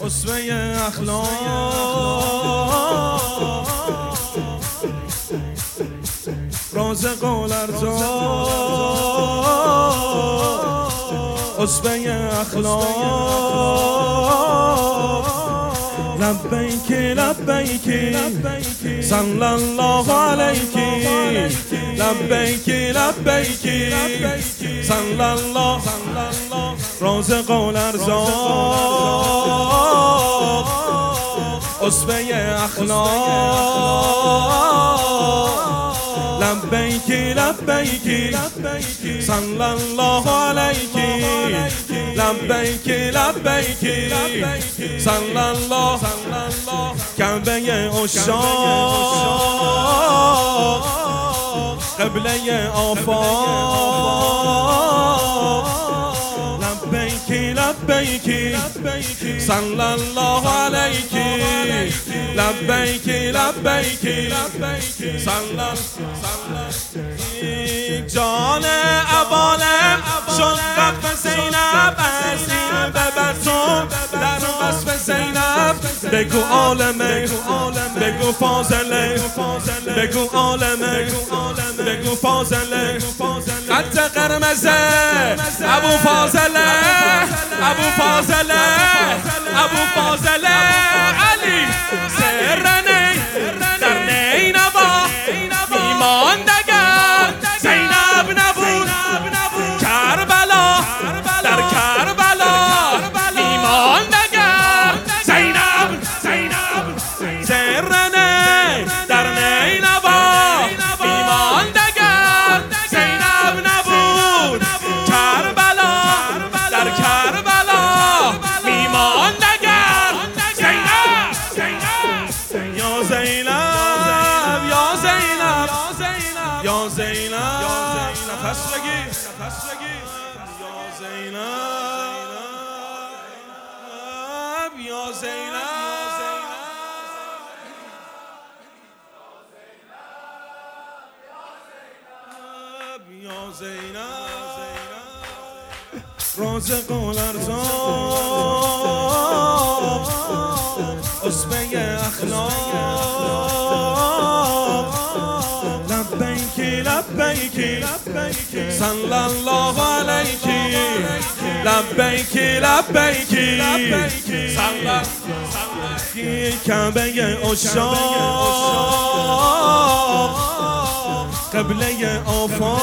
اسوه اخلاق راز قول ارزا اسوه اخلاق لبیک لبیک. صلی الله علیک. لبیک لبیک. صلی الله راز قول ارزا اسوه اخلاق. لبیک لبیک. صلی الله علیک. لبیک لبیک صلی الله کعبه اشاق قبله آفاق لبیک صلی الله علیک لبیک لبیک صلی جان عوالم شد وقف زینب بگو عالمه. بگو فاضله. بگو عالمه. بگو فاضله. خط قرمزه. ابو فاضله. ابو فاضله. ابو فاضله. یا زینب نفس بگیر نفس بگیر یا زینب. یا زینب. راز قول ارزا اسمه اخلاق. لبیک لبیک صلی الله علیک لبیک لبیک صلی کعبه اشاق قبله آفاق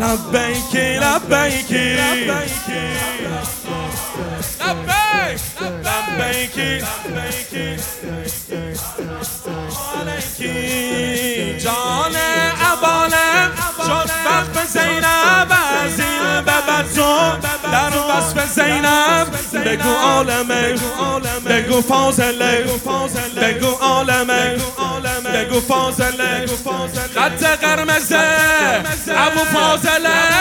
لبیک لبیک لبیک لبیک علیکی جان عبالم شد وقف زینب عزیز. ببر تو در وصف زینب. بگو عالمه بگو فاضله بگو عالمه بگو فاضله خط قرمزه ابو فاضله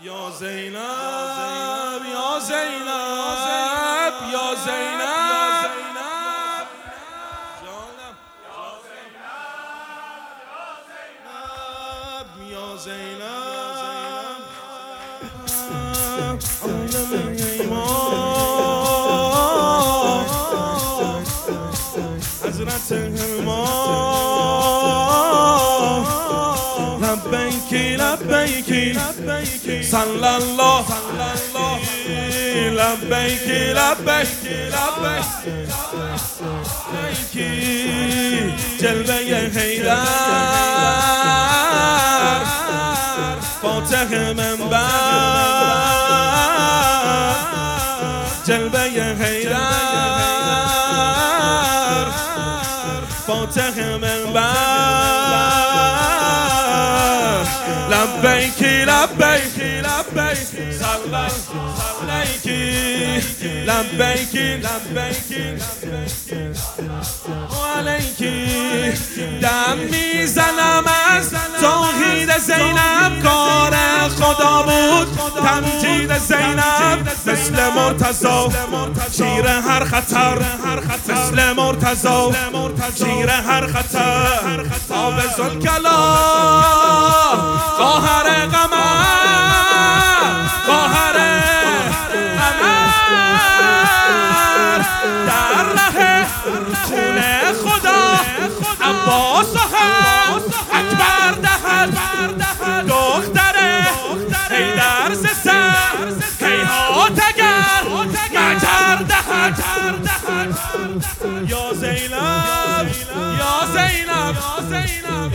زینب یا زینب یا زینب یا زینب جانم یا زینب عالم ایمان لبیک لبیک. صلی الله لبیک لبیک لبیک. جلوه حیدر. فاتح منبر. جلوه حیدر. فاتح منبر. لبیکی لبیکی سلام علیکی لبیکی لبیکی علیکی دم می‌زنم از توحید زینب. کار خدا بود. تمجید زینب. مثل مرتزا شیر هر خطر. مثل مرتزا شیر هر خطر. آب زلکلا خواهر یا زینب یا زینب یا زینب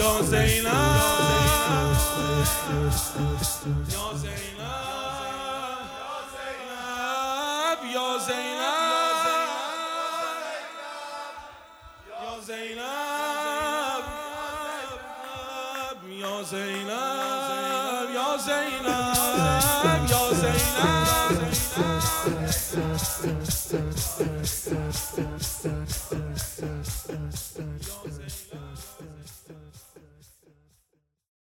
یا زینب یا زینب یا زینب یا زینب یا زینب ます。